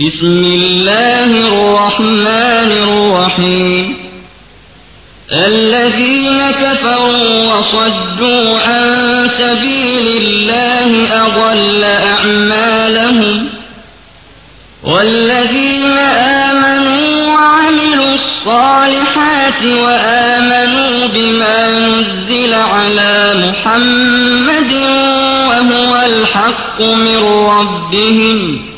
بسم الله الرحمن الرحيم الذين كفروا وصدوا عن سبيل الله أضل أعمالهم والذين آمنوا وعملوا الصالحات وآمنوا بما نزل على محمد وهو الحق من ربهم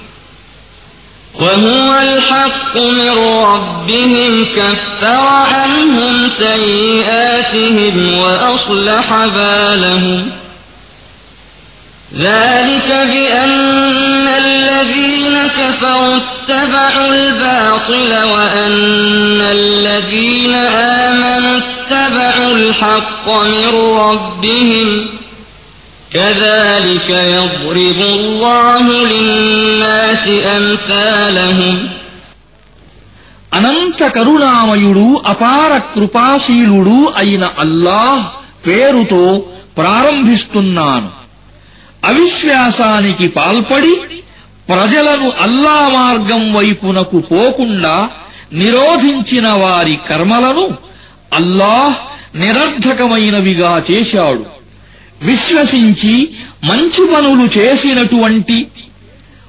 وهو الحق من ربهم كفر عنهم سيئاتهم وأصلح بالهم. ذلك بأن الذين كفروا اتبعوا الباطل وأن الذين آمنوا اتبعوا الحق من ربهم. كذلك يضرب الله للناس أمثالهم అనంత కరుణామయుడు అపార కృపాశీలుడు అయిన అల్లాహ్ పేరుతో ప్రారంభిస్తున్నాను అవిశ్వాసానికి పాల్పడి ప్రజలను అల్లా మార్గం వైపునకు పోకుండా నిరోధించిన వారి కర్మలను అల్లాహ్ నిరర్ధకమైనవిగా చేశాడు విశ్వసించి మంచి పనులు చేసినటువంటి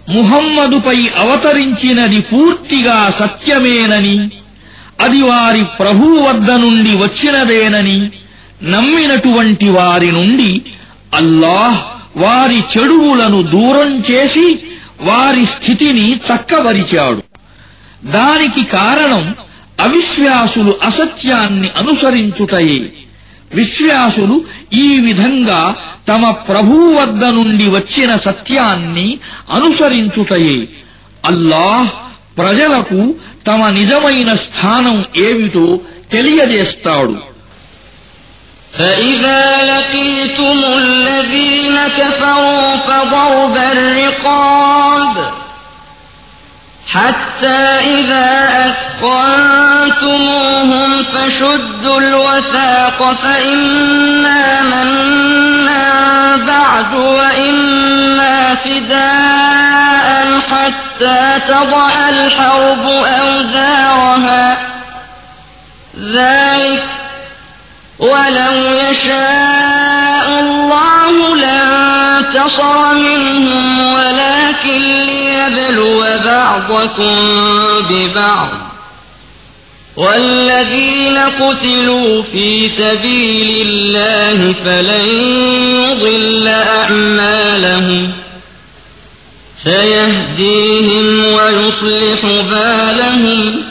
ముహమ్మదుపై అవతరించినది పూర్తిగా సత్యమేనని అది వారి ప్రభువు వద్ద నుండి వచ్చినదేనని నమ్మినటువంటి వారి నుండి అల్లాహ్ వారి చెడువులను దూరం చేసి వారి స్థితిని చక్కబరిచాడు. దానికి కారణం అవిశ్వాసులు అసత్యాన్ని అనుసరించుటయే. విశ్వాసులు ఈ విధంగా తమ ప్రభువు వద్ద నుండి వచ్చిన సత్యాన్ని అనుసరించుటయే అల్లాహ్ ప్రజలకు తమ నిజమైన స్థానం ఏమిటో తెలియజేస్తాడు فإذا لقيتم الذين كفروا فضرب الرقاب حتى إذا أثقنتموهم فشدوا الوثاق فإما منا بعد وإما فداء حتى تضع الحرب أوزارها. ذلك ولو يشاء الله انتصر منهم ولكن ليبلو بعضكم ببعض. والذين قتلوا في سبيل الله فلن يضل أعمالهم. سيهديهم ويصلح بالهم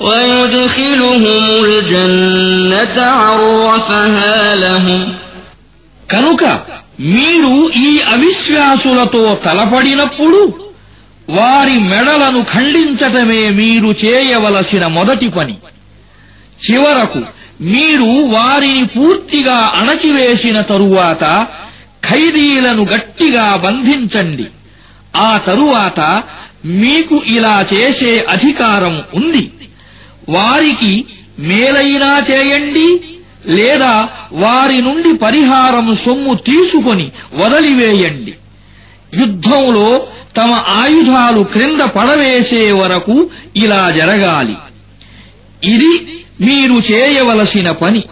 ويدخلهم الجنة عرفها لهم. كانوا మీరు ఈ అవిశ్వాసులతో తలపడినప్పుడు వారి మెడలను ఖండించటమే మీరు చేయవలసిన మొదటి పని. చివరకు మీరు వారిని పూర్తిగా అణచివేసిన తరువాత ఖైదీలను గట్టిగా బంధించండి. ఆ తరువాత మీకు ఇలా చేసే అధికారం ఉంది. వారికి మేలైనా చేయండి లేదా వారి నుండి పరిహారం సొమ్ము తీసుకొని వదలివేయండి. యుద్ధంలో తమ ఆయుధాలు క్రింద పడవేసే వరకు ఇలా జరగాలి. ఇది మీరు చేయవలసిన పని.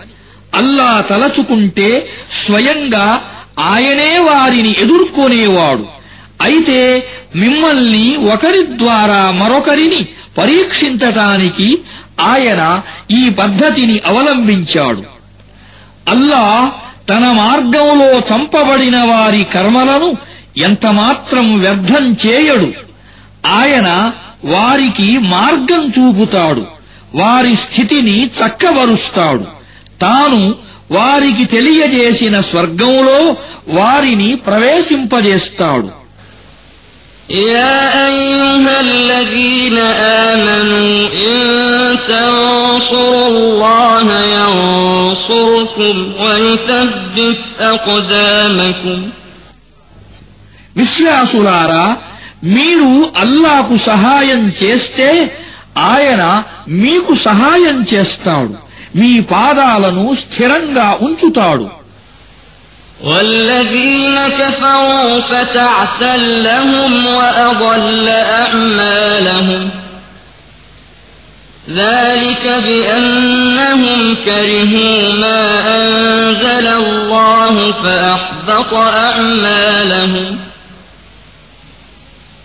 అల్లా తలచుకుంటే స్వయంగా ఆయనే వారిని ఎదుర్కొనేవాడు. అయితే మిమ్మల్ని ఒకరి ద్వారా మరొకరిని పరీక్షించటానికి ఆయన ఈ పద్ధతిని అవలంబించాడు. అల్లాహ్ తన మార్గంలో చంపబడిన వారి కర్మలను ఎంతమాత్రం వ్యర్థం చేయడు. ఆయన వారికి మార్గం చూపుతాడు. వారి స్థితిని చక్కబరుస్తాడు. తాను వారికి తెలియజేసిన స్వర్గంలో వారిని ప్రవేశింపజేస్తాడు. يا أيها الذين آمنوا إن تنصروا الله ينصركم ويثبت أقدامكم విశ్వాసులారా మీరు అల్లాకు సహాయం చేస్తే ఆయన మీకు సహాయం చేస్తాడు మీ పాదాలను స్థిరంగా ఉంచుతాడు والذين كفروا فتعسا لهم وأضل أعمالهم. ذلك بأنهم كرهوا ما أنزل الله فأحبط أعمالهم.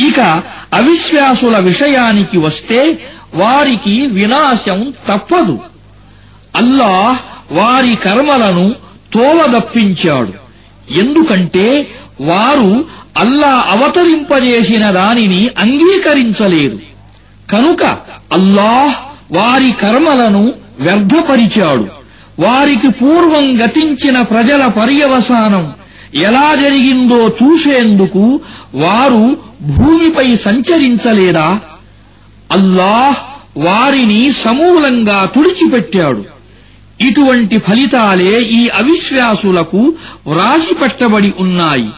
ఇక అవిశ్వాసుల విషయానికి వస్తే వారికి వినాశం తప్పదు. అల్లాహ్ వారి కర్మలను తోలదప్పించాడు ఎందుకంటే వారు అల్లా అవతరింపజేసిన దానిని అంగీకరించలేదు. కనుక అల్లాహ్ వారి కర్మలను వ్యర్థపరిచాడు. వారికి పూర్వం గతించిన ప్రజల పర్యవసానం ఎలా జరిగిందో చూసేందుకు వారు భూమిపై సంచరించలేదా? అల్లాహ్ వారిని సమూలంగా తుడిచిపెట్టాడు. ఇటువంటి ఫలితాలే ఈ అవిశ్వాసులకు వ్రాసిపెట్టబడి ఉన్నాయి.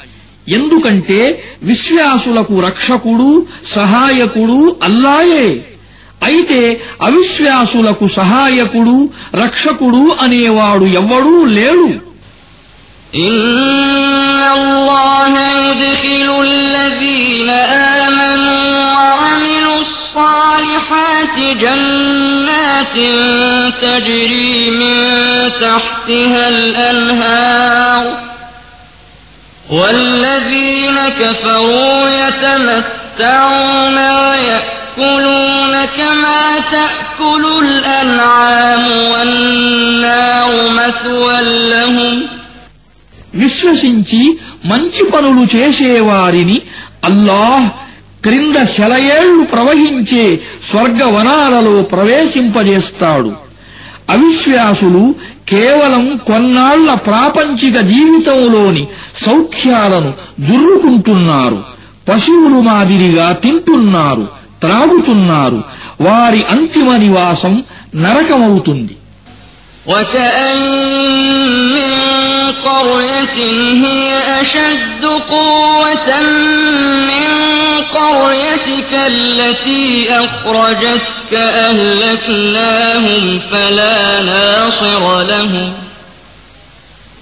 ఎందుకంటే విశ్వాసులకు రక్షకుడు సహాయకుడు అల్లాయే అయితే అవిశ్వాసులకు సహాయకుడు రక్షకుడు అనేవాడు ఎవ్వడూ లేడు إن الله يدخل الذين آمنوا وعملوا الصالحات جنات تجري من تحتها الأنهار والذين كفروا يتمتعون ويأكلون كما تأكل الأنعام والنار مثوى لهم విశ్వసించి మంచి పనులు చేసేవారిని అల్లాహ్ క్రింద శలయేళ్లు ప్రవహించే స్వర్గవనాలలో ప్రవేశింపజేస్తాడు అవిశ్వాసులు కేవలం కొన్నాళ్ల ప్రాపంచిక జీవితంలోని సౌఖ్యాలను జుర్రుకుంటున్నారు పశువులు మాదిరిగా తింటున్నారు త్రాగుతున్నారు వారి అంతిమ నివాసం నరకమవుతుంది وكأين من قرية هي أشد قوة من قريتك التي أخرجتك أهلكناهم فلا ناصر لهم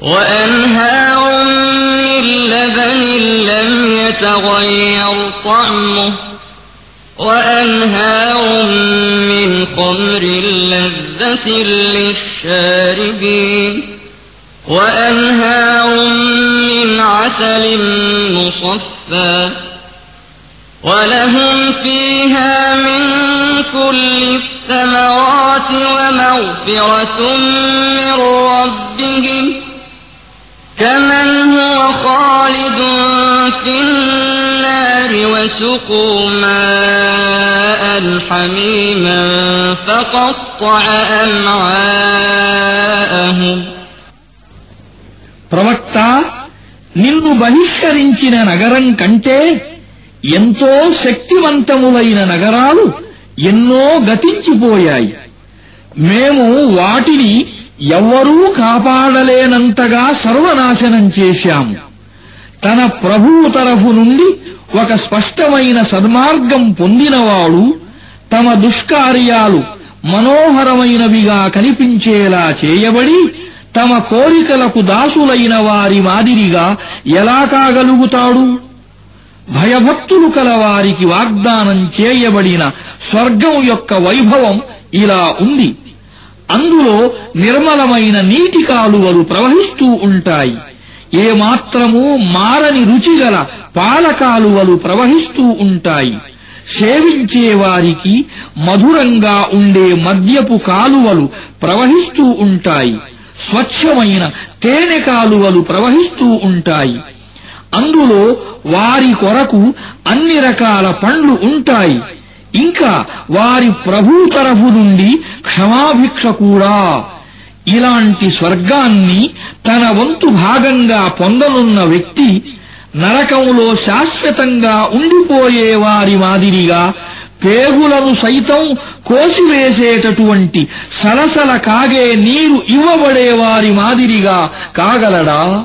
وأنهار من لبن لم يتغير طعمه وأنهار من خمر لذة للشاربين وأنهار من عسل مصفى ولهم فيها من كل الثمرات ومغفرة من ربهم كمن هو خالد في النار وسقوا ماء حميما فقطع أمعاءهم ప్రవక్త నిన్ను బహిష్కరించిన నగరం కంటే ఎంతో శక్తివంతములైన నగరాలు ఎన్నో గతించిపోయాయి. మేము వాటిని ఎవ్వరూ కాపాడలేనంతగా సర్వనాశనం చేశాము. తన ప్రభువు తరఫు నుండి ఒక స్పష్టమైన సన్మార్గం పొందినవాడు తమ దుష్కార్యాలు మనోహరమైనవిగా కనిపించేలా చేయబడి తమ కోరికలకు దాసులైన వారి మాదిరిగా ఎలా కాగలుగుతాడు? భయభక్తులు కలవారికి వాగ్దానం చేయబడిన స్వర్గం యొక్క వైభవం ఇలా ఉంది. అందులో నిర్మలమైన నీటి కాలువలు ప్రవహిస్తూ ఉంటాయి. ఏమాత్రమూ మారని రుచిగల పాలకాలువలు ప్రవహిస్తూ ఉంటాయి. సేవించే వారికి మధురంగా ఉండే మద్యపు కాలువలు ప్రవహిస్తూ ఉంటాయి. స్వచ్ఛమైన తేనె కాలువలు ప్రవహిస్తూ ఉంటాయి. అందులో వారి కొరకు అన్ని రకాల పండ్లు ఉంటాయి. ఇంకా వారి ప్రభు తరఫు నుండి క్షమాభిక్ష కూడా. ఇలాంటి స్వర్గాన్ని తన వంతు భాగంగా పొందనున్న వ్యక్తి నరకంలో శాశ్వతంగా ఉండిపోయే వారి మాదిరిగా పేగులను సైతం కోసివేసేటటువంటి సలసల కాగే నీరు ఇవ్వబడే వారి మాదిరిగా కాగలడా?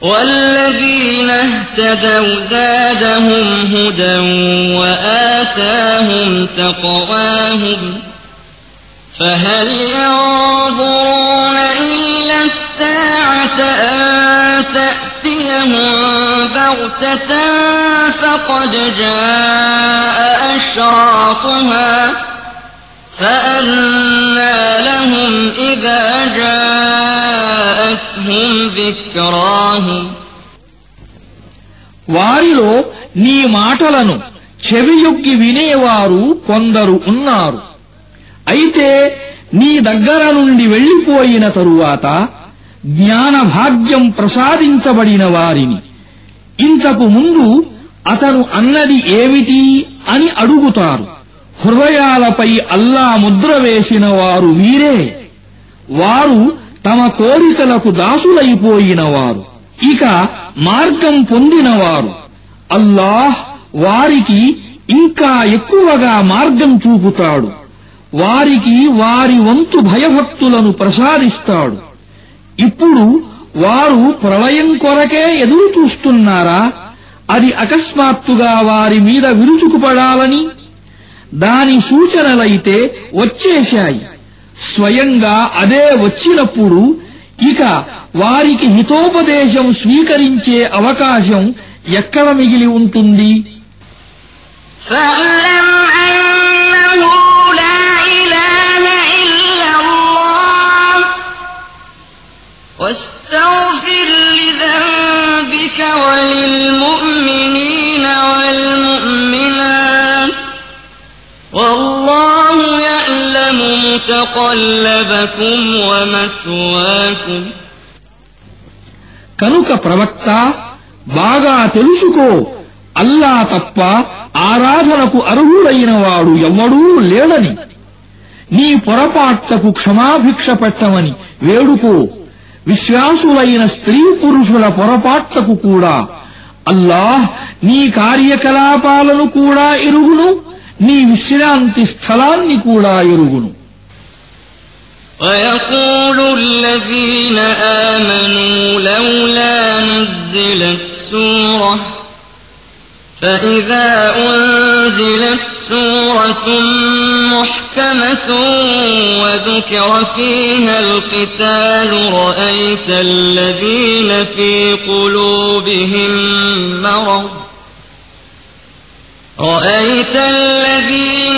والذين اهتدوا زادهم هدى وآتاهم تقواهم فهل ينظرون إلا الساعة أن تأتيهم بغتة فقد جاء أشراطها فأنى لهم إذا جاءتهم ذكراهم వారిలో నీ మాటలను చెవియొగ్గి వినేవారు కొందరు ఉన్నారు అయితే నీ దగ్గర నుండి వెళ్లిపోయిన తరువాత జ్ఞాన భాగ్యం ప్రసాదించబడిన వారిని ఇంతకు ముందు అతను అన్నది ఏమిటి అని అడుగుతారు హృదయాలపై అల్లా ముద్ర వేసిన వారు వీరే వారు తమ కోరికలకు దాసులైపోయిన వారు ఇక మార్గం పొందినవారు. అల్లాహ్ వారికి ఇంకా ఎక్కువగా మార్గం చూపుతాడు. వారికి వారి వంతు భయభక్తులను ప్రసాదిస్తాడు. ఇప్పుడు వారు ప్రళయం కొరకే ఎదురు చూస్తున్నారా అది అకస్మాత్తుగా వారి మీద విరుచుకుపడాలని దాని సూచనలైతే వచ్చేశాయి. స్వయంగా అదే వచ్చినప్పుడు ఇక వారికి హితోపదేశం స్వీకరించే అవకాశం ఎక్కడ మిగిలి ఉంటుంది فاعلم أنه لا إله إلا الله واستغفر لذنبك وللمؤمنين والمؤمنات والله يعلم متقلبكم ومثواكم కనుక ప్రవక్త బాగా తెలుసుకో అల్లా తప్ప ఆరాధనకు అర్హుడైన వాడు ఎవ్వడూ లేడని నీ పొరపాట్లకు క్షమాభిక్ష పెట్టమని వేడుకో విశ్వాసులైన స్త్రీ పురుషుల పొరపాట్లకు కూడా అల్లాహ్ నీ కార్యకలాపాలను కూడా ఎరుగును నీ విశ్రాంతి స్థలాన్ని కూడా ఎరుగును ويقول الذين آمنوا لولا نزلت سورة فإذا أنزلت سورة محكمة وذكر فيها القتال رأيت الذين في قلوبهم مرض رأيت الذين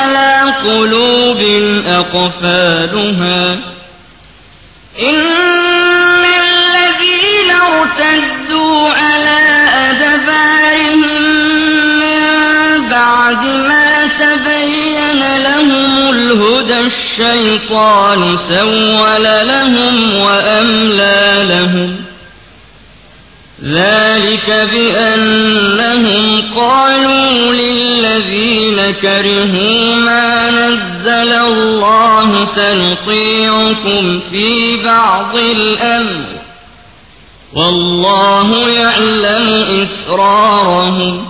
على قلوب أقفالها. إن الذين ارتدوا على أدبارهم من بعد ما تبين لهم الهدى الشيطان سول لهم وأملى لهم. ذلك بأنهم قالوا للذين كرهوا ما نزل الله سنطيعكم في بعض الأمر. والله يعلم إسرارهم.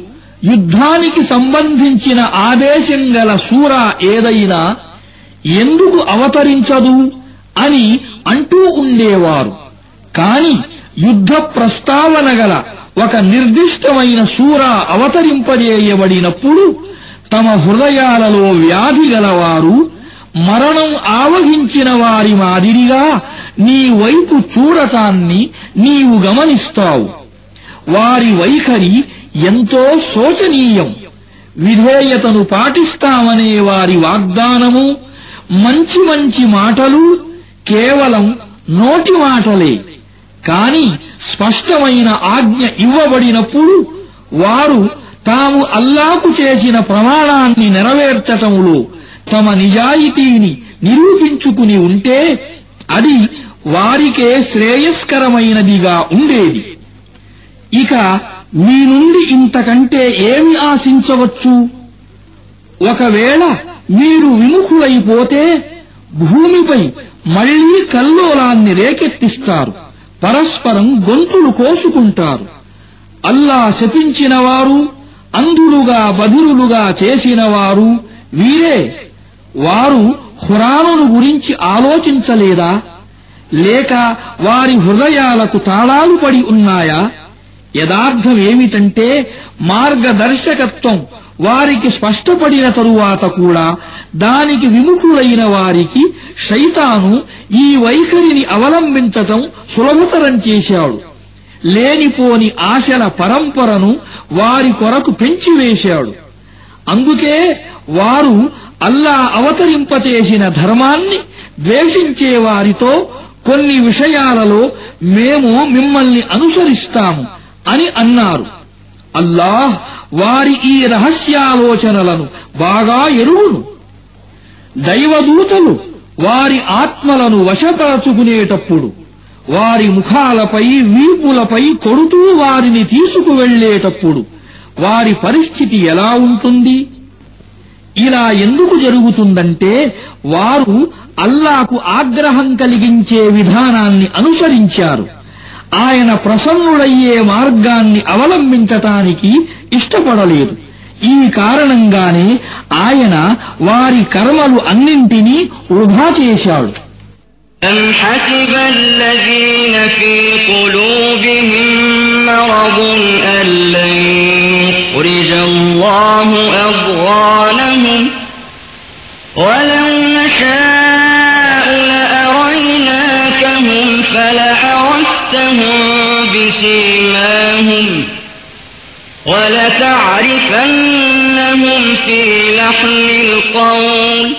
యుద్ధానికి సంబంధించిన ఆదేశం గల సూర ఏదైనా ఎందుకు అవతరించదు అని అంటూ ఉండేవారు. కాని యుద్ధ ప్రస్తావన గల ఒక నిర్దిష్టమైన సూర అవతరింపజేయబడినప్పుడు తమ హృదయాలలో వ్యాధి గలవారు మరణం ఆవహించిన వారి మాదిరిగా నీ వైపు చూడటాన్ని నీవు గమనిస్తావు. వారి వైఖరి ఎంతో శోచనీయం. విధేయతను పాటిస్తామనే వారి వాగ్దానము మంచి మంచి మాటలు కేవలం నోటి మాటలే. కాని స్పష్టమైన ఆజ్ఞ ఇవ్వబడినప్పుడు వారు తాము అల్లాకు చేసిన ప్రమాణాన్ని నెరవేర్చటంలో తమ నిజాయితీని నిరూపించుకుని ఉంటే అది వారికే శ్రేయస్కరమైనదిగా ఉండేది. ఇక మీ నుండి ఇంతకంటే ఏమి ఆశించవచ్చు? ఒకవేళ మీరు విముఖులైపోతే భూమిపై మళ్ళీ కల్లోలాన్ని రేకెత్తిస్తారు. పరస్పరం గొంతులు కోసుకుంటారు. అల్లా శపించినవారు అంధులుగా బధిరులుగా చేసినవారు వీరే. వారు హురాను గురించి ఆలోచించలేదా? లేక వారి హృదయాలకు తాళాలు పడి ఉన్నాయా? యథార్థమేమిటంటే మార్గదర్శకత్వం. వారికి స్పష్టపడిన తరువాత కూడా దానికి విముఖులైన వారికి శైతాను ఈ వైఖరిని అవలంబించటం సులభతరం చేశాడు. లేనిపోని ఆశల పరంపరను వారి కొరకు పెంచివేశాడు. అందుకే వారు అల్లా అవతరింపచేసిన ధర్మాన్ని ద్వేషించే వారితో కొన్ని విషయాలలో మేము మిమ్మల్ని అనుసరిస్తాము. అని అన్నారు. అల్లాహ్ వారి ఈ రహస్యాలోచనలను బాగా ఎరువును దైవదూతలు వారి ఆత్మలను వశపరచుకునేటప్పుడు వారి ముఖాలపై వీపులపై కొడుతూ వారిని తీసుకువెళ్ళేటప్పుడు వారి పరిస్థితి ఎలా ఉంటుంది? ఇలా ఎందుకు జరుగుతుందంటే వారు అల్లాకు ఆగ్రహం కలిగించే విధానాన్ని అనుసరించారు. ఆయన ప్రసన్నుడయ్యే మార్గాన్ని అవలంబించటానికి ఇష్టపడలేదు ఈ కారణంగానే ఆయన వారి కర్మలు అన్నింటినీ వృధా చేశాడు أم حسب الذين في قلوبهم مرض أن لن يخرج الله أضغانهم ولو بسيماهم ولتعرفنهم في لحن القول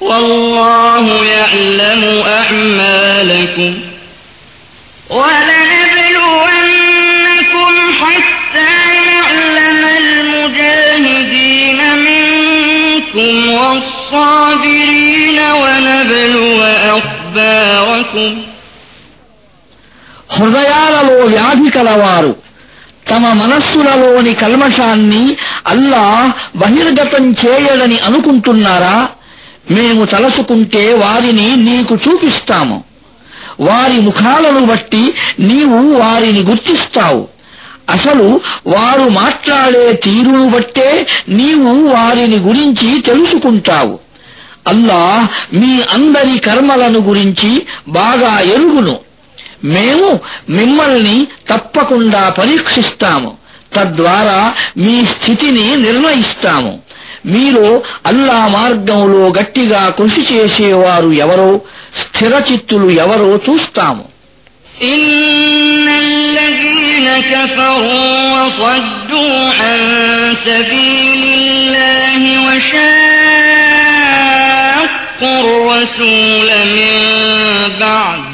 والله يعلم أعمالكم ولنبلونكم حتى نعلم المجاهدين منكم والصابرين హృదయాలలో వ్యాధి కలవారు. తమ మనస్సులలోని కల్మషాన్ని అల్లా బహిర్గతం చేయడని అనుకుంటున్నారా? మేము తలసుకుంటే వారిని నీకు చూపిస్తాము. వారి ముఖాలను బట్టి నీవు వారిని గుర్తిస్తావు. అసలు వారు మాట్లాడే తీరును బట్టే నీవు వారిని గురించి తెలుసుకుంటావు. అల్లాహ్ మీ అందరి కర్మలను గురించి బాగా ఎరుగును. మేము మిమ్మల్ని తప్పకుండా పరీక్షిస్తాము తద్వారా మీ స్థితిని నిర్ణయిస్తాము మీరు అల్లా మార్గంలో గట్టిగా కృషి చేసేవారు ఎవరో స్థిరచిత్తులు ఎవరో చూస్తాము إن الذين كفروا وصدوا عن سبيل الله وشاقوا الرسول من بعد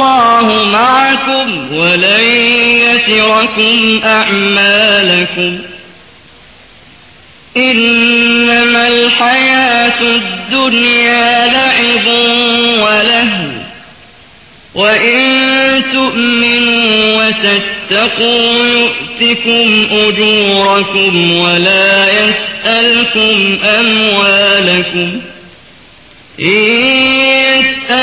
والله معكم ولن يتركم أعمالكم. إنما الحياة الدنيا لعب ولهو. وإن تؤمنوا وتتقوا يؤتكم أجوركم ولا يسألكم أموالكم. إن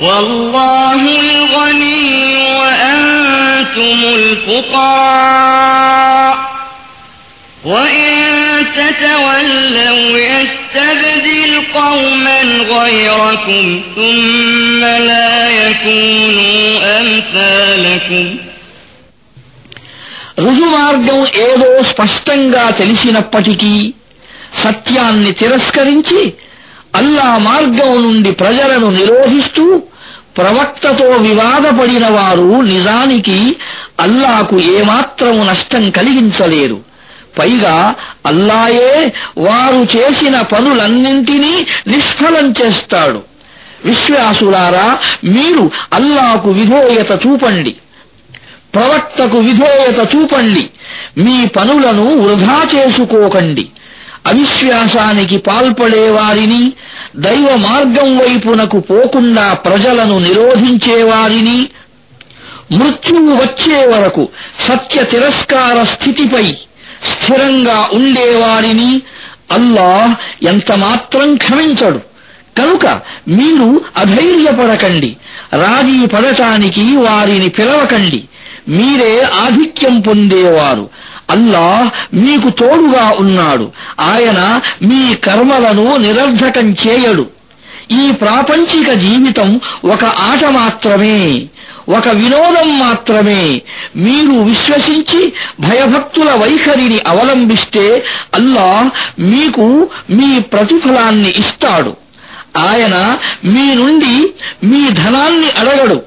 والله الغني وأنتم الفقراء وإن تتولوا يستبدل قوما غيركم ثم لا يكونوا أمثالكم రుజుమార్గం ఏదో స్పష్టంగా తెలిసినప్పటికీ సత్యాన్ని తిరస్కరించి అల్లా మార్గం నుండి ప్రజలను నిరోధిస్తూ ప్రవక్తతో వివాదపడిన వారు నిజానికి అల్లాకు ఏమాత్రము నష్టం కలిగించలేరు. పైగా అల్లాయే వారు చేసిన పనులన్నింటినీ నిష్ఫలం చేస్తాడు. విశ్వాసులారా మీరు అల్లాకు విధేయత చూపండి. ప్రవక్తకు విధేయత చూపండి. మీ పనులను వృధా చేసుకోకండి. అవిశ్వాసానికి పాల్పడే వారిని దైవ మార్గం వైపునకు పోకుండా ప్రజలను నిరోధించేవారిని మృత్యువు వచ్చే వరకు సత్య తిరస్కార స్థితిపై స్థిరంగా ఉండేవారిని అల్లాహ్ ఎంతమాత్రం క్షమించడు. కనుక మీరు అధైర్యపడకండి. రాజీ పడటానికి వారిని పిలవకండి. మీరే ఆధిక్యం పొందేవారు. అల్లాహ్ మీకు తోడుగా ఉన్నాడు. ఆయన మీ కర్మలను నిరర్ధకం చేయడు. ఈ ప్రాపంచిక జీవితం ఒక ఆట మాత్రమే ఒక వినోదం మాత్రమే. మీరు విశ్వసించి భయభక్తుల వైఖరిని అవలంబిస్తే అల్లా మీకు మీ ప్రతిఫలాన్ని ఇస్తాడు. ఆయన మీ నుండి మీ ధనాన్ని అడగడు.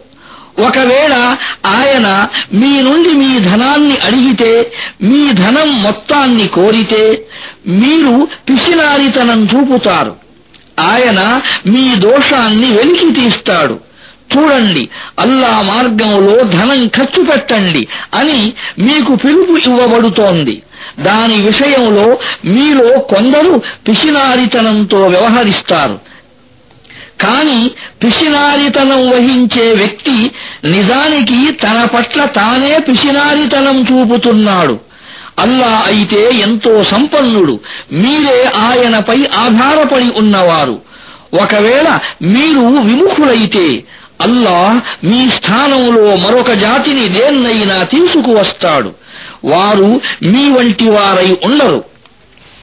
ఒకవేళ ఆయన మీ నుండి మీ ధనాన్ని అడిగితే మీ ధనం మొత్తాన్ని కోరితే మీరు పిసినారితనం చూపుతారు. ఆయన మీ దోషాన్ని వెలికి తీస్తాడు. చూడండి అల్లా మార్గంలో ధనం ఖర్చు పెట్టండి అని మీకు పిలుపు ఇవ్వబడుతోంది. దాని విషయంలో మీలో కొందరు పిసినారితనంతో వ్యవహరిస్తారు. కాని పిసినారితనం వహించే వ్యక్తి నిజానికి తన పట్ల తానే పిసినారితనం చూపుతున్నాడు. అల్లా అయితే ఎంతో సంపన్నుడు. మీరే ఆయనపై ఆధారపడి ఉన్నవారు. ఒకవేళ మీరు విముఖులైతే అల్లా మీ స్థానంలో మరొక జాతిని దేన్నైనా తీసుకువస్తాడు. వారు మీ వంటి వారై ఉండరు.